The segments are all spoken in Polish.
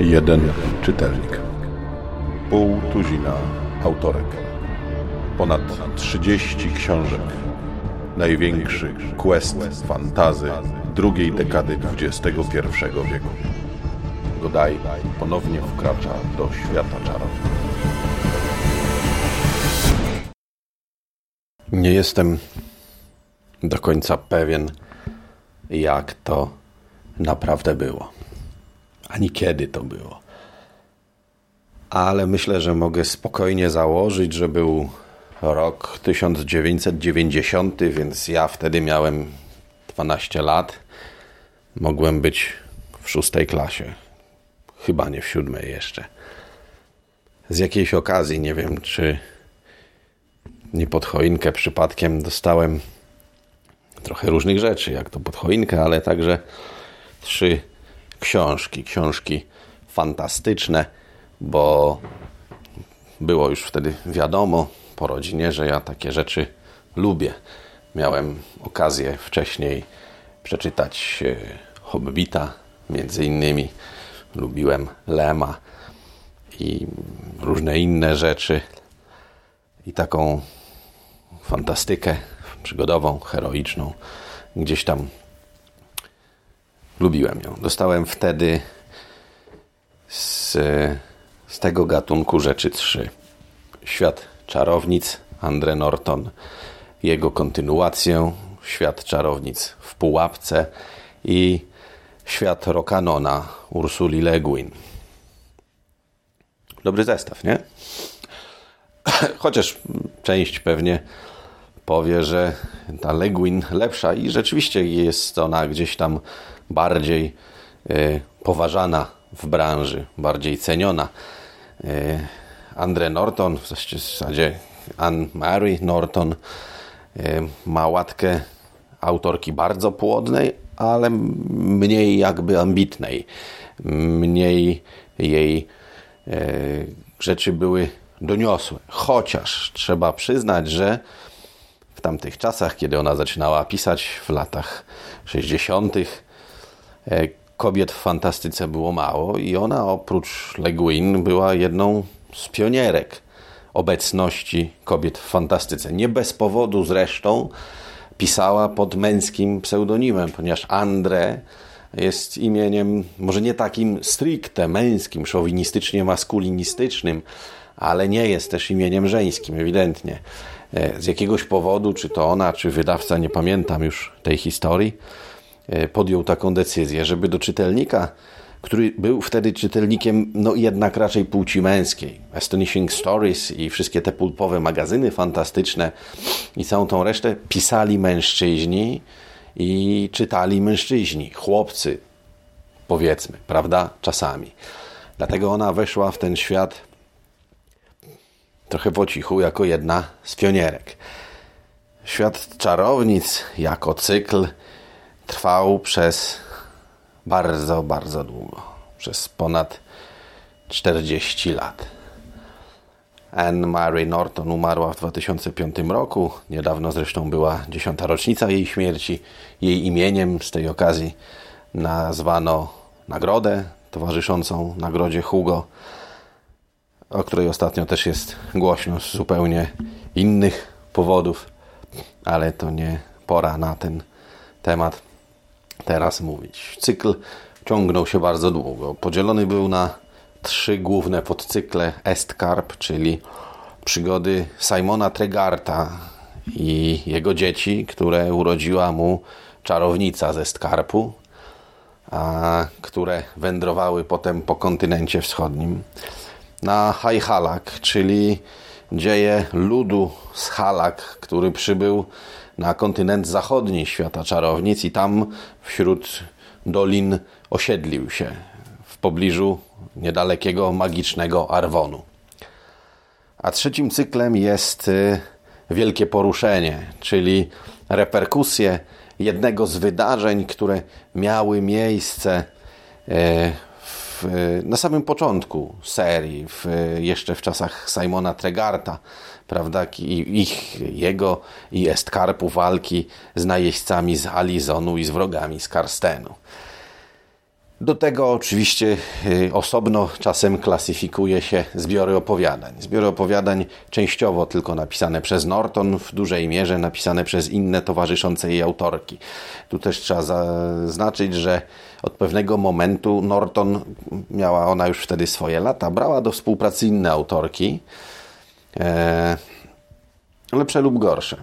Jeden czytelnik. Pół tuzina autorek. Ponad 30 książek. Największy quest fantazy drugiej dekady XXI wieku. Godaj ponownie wkracza do świata czarów. Nie jestem do końca pewien, jak to naprawdę było ani kiedy to było. Ale myślę, że mogę spokojnie założyć, że był rok 1990, więc ja wtedy miałem 12 lat. Mogłem być w szóstej klasie. Chyba nie w siódmej jeszcze. Z jakiejś okazji, nie wiem czy nie pod choinkę przypadkiem dostałem trochę różnych rzeczy, jak to pod choinkę, ale także trzy książki. Książki fantastyczne, bo było już wtedy wiadomo po rodzinie, że ja takie rzeczy lubię. Miałem okazję wcześniej przeczytać e, Hobbita, między innymi. Lubiłem Lema i różne inne rzeczy. I taką fantastykę przygodową, heroiczną gdzieś tam Lubiłem ją. Dostałem wtedy z, z tego gatunku rzeczy trzy. Świat czarownic, Andre Norton, jego kontynuację, Świat czarownic w pułapce i Świat Rokanona Ursuli Le Guin. Dobry zestaw, nie? Chociaż część pewnie powie, że ta Le Guin lepsza i rzeczywiście jest ona gdzieś tam bardziej e, poważana w branży, bardziej ceniona. E, Andre Norton, w zasadzie Anne-Marie Norton e, ma łatkę autorki bardzo płodnej, ale mniej jakby ambitnej. Mniej jej rzeczy były doniosłe. Chociaż trzeba przyznać, że w tamtych czasach, kiedy ona zaczynała pisać w latach 60., E, kobiet w fantastyce było mało i ona oprócz Le Guin była jedną z pionierek obecności kobiet w fantastyce. Nie bez powodu zresztą pisała pod męskim pseudonimem, ponieważ André jest imieniem może nie takim stricte męskim, szowinistycznie maskulinistycznym, ale nie jest też imieniem żeńskim, ewidentnie. E, z jakiegoś powodu, czy to ona, czy wydawca, nie pamiętam już tej historii, E, podjął taką decyzję, żeby do czytelnika, który był wtedy czytelnikiem, no jednak raczej płci męskiej. Astonishing Stories i wszystkie te pulpowe magazyny fantastyczne i całą tą resztę pisali mężczyźni i czytali mężczyźni, chłopcy, powiedzmy, prawda? Czasami. Dlatego ona weszła w ten świat trochę po cichu, jako jedna z pionierek. Świat czarownic jako cykl trwał przez bardzo, bardzo długo. Przez ponad 40 lat. Anne Mary Norton umarła w 2005 roku. Niedawno zresztą była dziesiąta rocznica jej śmierci. Jej imieniem z tej okazji nazwano nagrodę towarzyszącą nagrodzie Hugo, o której ostatnio też jest głośno z zupełnie innych powodów, ale to nie pora na ten temat teraz mówić. Cykl ciągnął się bardzo długo. Podzielony był na trzy główne podcykle Estcarp, czyli przygody Simona Tregarta i jego dzieci, które urodziła mu czarownica ze Skarpu, a które wędrowały potem po kontynencie wschodnim. Na Hajhalak, czyli dzieje ludu z Halak, który przybył na kontynent zachodni świata czarownic i tam wśród dolin osiedlił się w pobliżu niedalekiego magicznego Arwonu. A trzecim cyklem jest y, Wielkie Poruszenie, czyli reperkusje jednego z wydarzeń, które miały miejsce y, na samym początku serii, w, jeszcze w czasach Simona Tregarta, prawda, i ich, jego i Estkarpu walki z najeźdźcami z Alizonu i z wrogami z Karstenu. Do tego oczywiście y, osobno czasem klasyfikuje się zbiory opowiadań. Zbiory opowiadań częściowo tylko napisane przez Norton, w dużej mierze napisane przez inne towarzyszące jej autorki. Tu też trzeba zaznaczyć, że od pewnego momentu Norton, miała ona już wtedy swoje lata, brała do współpracy inne autorki, e, lepsze lub gorsze.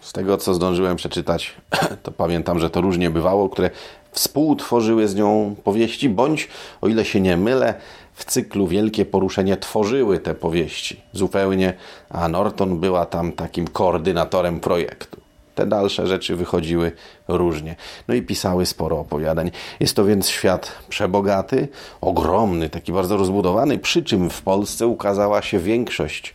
Z tego, co zdążyłem przeczytać, to pamiętam, że to różnie bywało, które współtworzyły z nią powieści, bądź, o ile się nie mylę, w cyklu Wielkie Poruszenie tworzyły te powieści zupełnie, a Norton była tam takim koordynatorem projektu. Te dalsze rzeczy wychodziły różnie. No i pisały sporo opowiadań. Jest to więc świat przebogaty, ogromny, taki bardzo rozbudowany, przy czym w Polsce ukazała się większość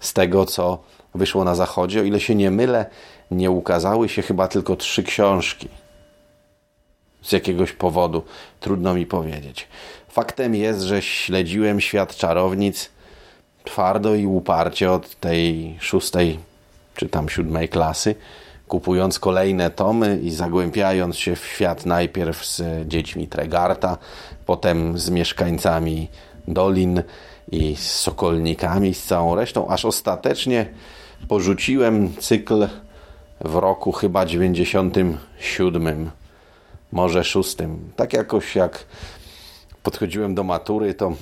z tego, co wyszło na zachodzie. O ile się nie mylę, nie ukazały się chyba tylko trzy książki z jakiegoś powodu. Trudno mi powiedzieć. Faktem jest, że śledziłem świat czarownic twardo i uparcie od tej szóstej czy tam siódmej klasy, kupując kolejne tomy i zagłębiając się w świat najpierw z dziećmi Tregarta, potem z mieszkańcami Dolin i z sokolnikami, z całą resztą, aż ostatecznie porzuciłem cykl w roku chyba 97 może szóstym. Tak jakoś jak podchodziłem do matury, to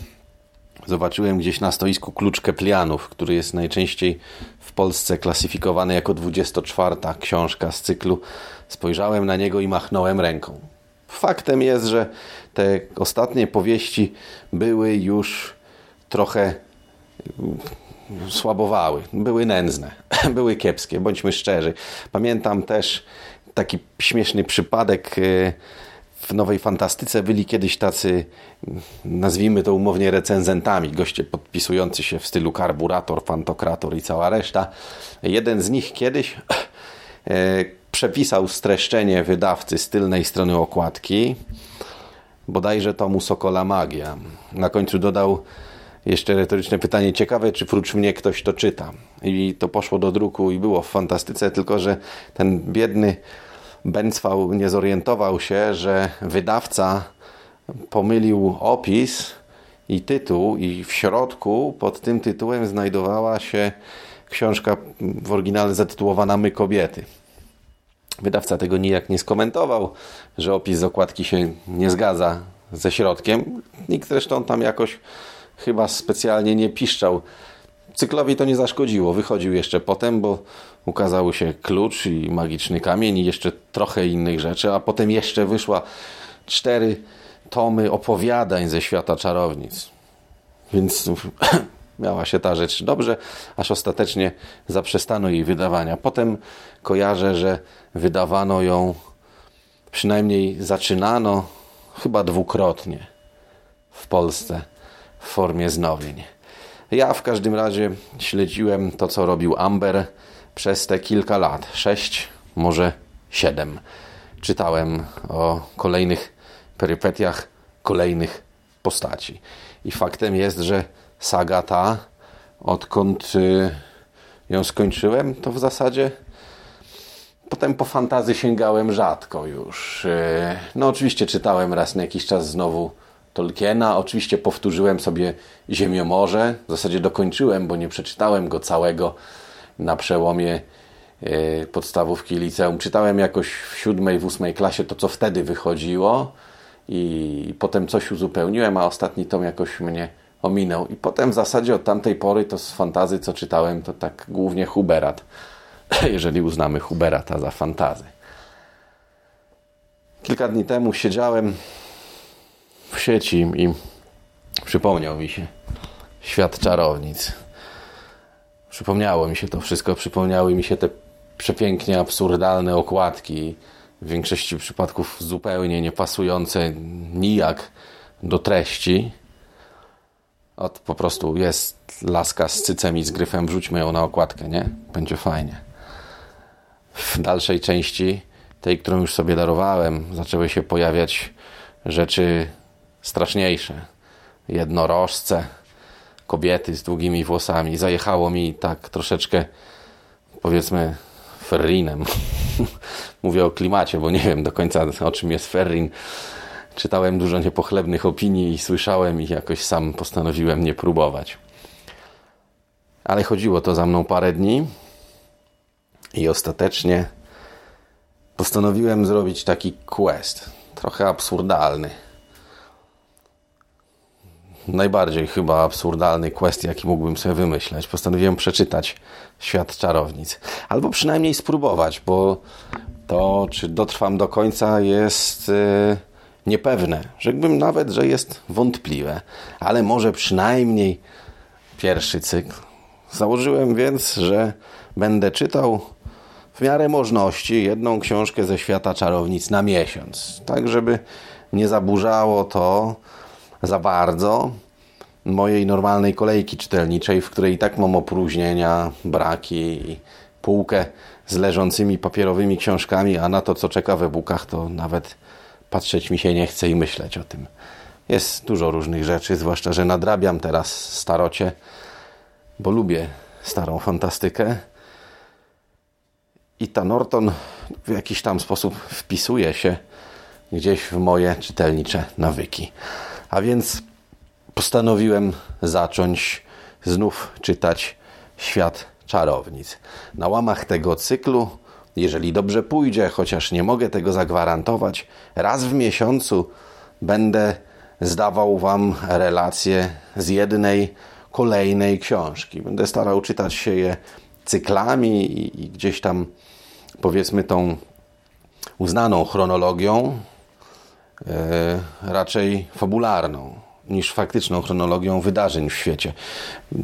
zobaczyłem gdzieś na stoisku klucz Keplianów, który jest najczęściej w Polsce klasyfikowany jako 24 książka z cyklu. Spojrzałem na niego i machnąłem ręką. Faktem jest, że te ostatnie powieści były już trochę mm, słabowały, były nędzne, były kiepskie, bądźmy szczerzy. Pamiętam też taki śmieszny przypadek. E, w Nowej Fantastyce byli kiedyś tacy, nazwijmy to umownie, recenzentami, goście podpisujący się w stylu karburator, fantokrator i cała reszta. Jeden z nich kiedyś e, przepisał streszczenie wydawcy z tylnej strony okładki, bodajże tomu Sokola Magia. Na końcu dodał jeszcze retoryczne pytanie, ciekawe, czy prócz mnie ktoś to czyta. I to poszło do druku i było w fantastyce, tylko że ten biedny Bęcwał nie zorientował się, że wydawca pomylił opis i tytuł i w środku pod tym tytułem znajdowała się książka w oryginale zatytułowana My kobiety. Wydawca tego nijak nie skomentował, że opis z okładki się nie zgadza ze środkiem. Nikt zresztą tam jakoś chyba specjalnie nie piszczał. Cyklowi to nie zaszkodziło. Wychodził jeszcze potem, bo ukazał się klucz i magiczny kamień i jeszcze trochę innych rzeczy, a potem jeszcze wyszła cztery tomy opowiadań ze świata czarownic. Więc miała się ta rzecz dobrze, aż ostatecznie zaprzestano jej wydawania. Potem kojarzę, że wydawano ją, przynajmniej zaczynano chyba dwukrotnie w Polsce w formie znowień. Ja w każdym razie śledziłem to, co robił Amber przez te kilka lat. Sześć, może siedem. Czytałem o kolejnych perypetiach kolejnych postaci. I faktem jest, że saga ta, odkąd y, ją skończyłem, to w zasadzie potem po fantazy sięgałem rzadko już. Y, no oczywiście czytałem raz na jakiś czas znowu Tolkiena. Oczywiście powtórzyłem sobie Ziemiomorze. W zasadzie dokończyłem, bo nie przeczytałem go całego na przełomie e, podstawówki liceum. Czytałem jakoś w siódmej, w ósmej klasie to, co wtedy wychodziło i potem coś uzupełniłem, a ostatni tom jakoś mnie ominął. I potem w zasadzie od tamtej pory to z fantazy, co czytałem, to tak głównie Huberat, jeżeli uznamy Huberata za fantazy. Kilka dni temu siedziałem w sieci i przypomniał mi się świat czarownic. Przypomniało mi się to wszystko, przypomniały mi się te przepięknie absurdalne okładki, w większości przypadków zupełnie niepasujące nijak do treści. Od po prostu jest laska z cycem i z gryfem, wrzućmy ją na okładkę, nie? Będzie fajnie. W dalszej części, tej, którą już sobie darowałem, zaczęły się pojawiać rzeczy straszniejsze. Jednorożce, kobiety z długimi włosami. Zajechało mi tak troszeczkę, powiedzmy, ferrinem. Mówię o klimacie, bo nie wiem do końca o czym jest ferrin. Czytałem dużo niepochlebnych opinii i słyszałem i jakoś sam postanowiłem nie próbować. Ale chodziło to za mną parę dni i ostatecznie postanowiłem zrobić taki quest. Trochę absurdalny. Najbardziej chyba absurdalny quest, jaki mógłbym sobie wymyśleć. Postanowiłem przeczytać Świat Czarownic. Albo przynajmniej spróbować, bo to, czy dotrwam do końca, jest yy, niepewne. Rzekłbym nawet, że jest wątpliwe. Ale może przynajmniej pierwszy cykl. Założyłem więc, że będę czytał w miarę możności jedną książkę ze świata czarownic na miesiąc, tak żeby nie zaburzało to za bardzo mojej normalnej kolejki czytelniczej, w której i tak mam opróżnienia, braki i półkę z leżącymi papierowymi książkami, a na to, co czeka w e-bookach, to nawet patrzeć mi się nie chce i myśleć o tym. Jest dużo różnych rzeczy, zwłaszcza, że nadrabiam teraz starocie, bo lubię starą fantastykę i ta Norton w jakiś tam sposób wpisuje się gdzieś w moje czytelnicze nawyki. A więc postanowiłem zacząć znów czytać Świat Czarownic. Na łamach tego cyklu, jeżeli dobrze pójdzie, chociaż nie mogę tego zagwarantować, raz w miesiącu będę zdawał Wam relacje z jednej kolejnej książki. Będę starał czytać się je cyklami i gdzieś tam powiedzmy tą uznaną chronologią, raczej fabularną niż faktyczną chronologią wydarzeń w świecie.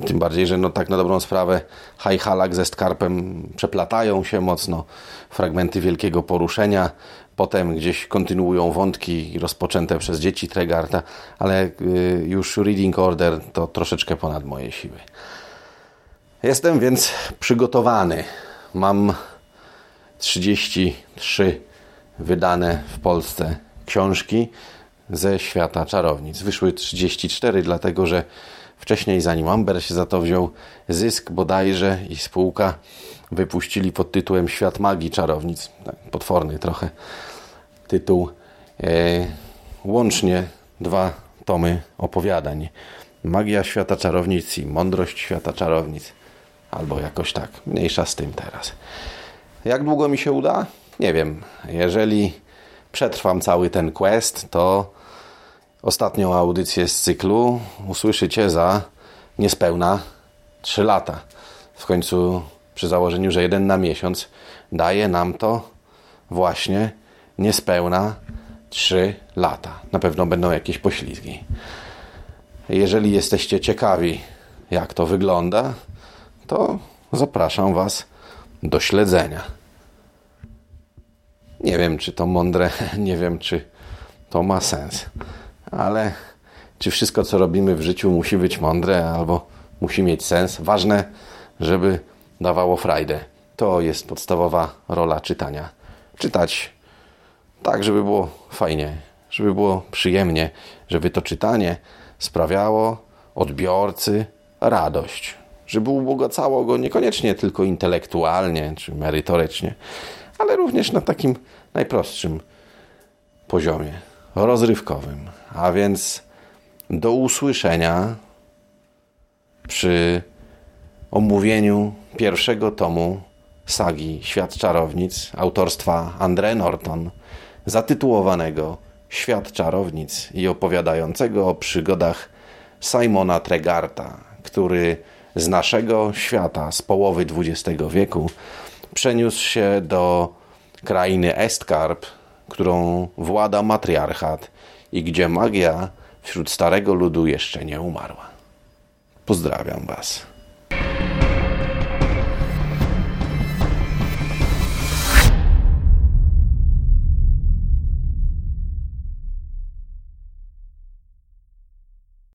Tym bardziej, że no tak na dobrą sprawę High Halak ze Skarpem przeplatają się mocno, fragmenty wielkiego poruszenia, potem gdzieś kontynuują wątki rozpoczęte przez dzieci Tregarta, ale y, już Reading Order to troszeczkę ponad moje siły. Jestem więc przygotowany. Mam 33 wydane w Polsce książki ze świata czarownic. Wyszły 34, dlatego że wcześniej, zanim Amber się za to wziął, Zysk bodajże i spółka wypuścili pod tytułem Świat magii czarownic. Tak, potworny trochę tytuł. E, łącznie dwa tomy opowiadań. Magia świata czarownic i mądrość świata czarownic. Albo jakoś tak. Mniejsza z tym teraz. Jak długo mi się uda? Nie wiem. Jeżeli przetrwam cały ten quest, to ostatnią audycję z cyklu usłyszycie za niespełna 3 lata. W końcu przy założeniu, że jeden na miesiąc daje nam to właśnie niespełna 3 lata. Na pewno będą jakieś poślizgi. Jeżeli jesteście ciekawi, jak to wygląda, to zapraszam Was do śledzenia. Nie wiem, czy to mądre, nie wiem, czy to ma sens, ale czy wszystko, co robimy w życiu, musi być mądre albo musi mieć sens? Ważne, żeby dawało frajdę. To jest podstawowa rola czytania. Czytać tak, żeby było fajnie, żeby było przyjemnie, żeby to czytanie sprawiało odbiorcy radość, żeby ubogacało go niekoniecznie tylko intelektualnie czy merytorycznie, ale również na takim najprostszym poziomie rozrywkowym. A więc do usłyszenia przy omówieniu pierwszego tomu sagi Świat Czarownic autorstwa André Norton, zatytułowanego Świat Czarownic i opowiadającego o przygodach Simona Tregarta, który z naszego świata z połowy XX wieku przeniósł się do krainy Estkarp, którą włada matriarchat i gdzie magia wśród starego ludu jeszcze nie umarła. Pozdrawiam Was.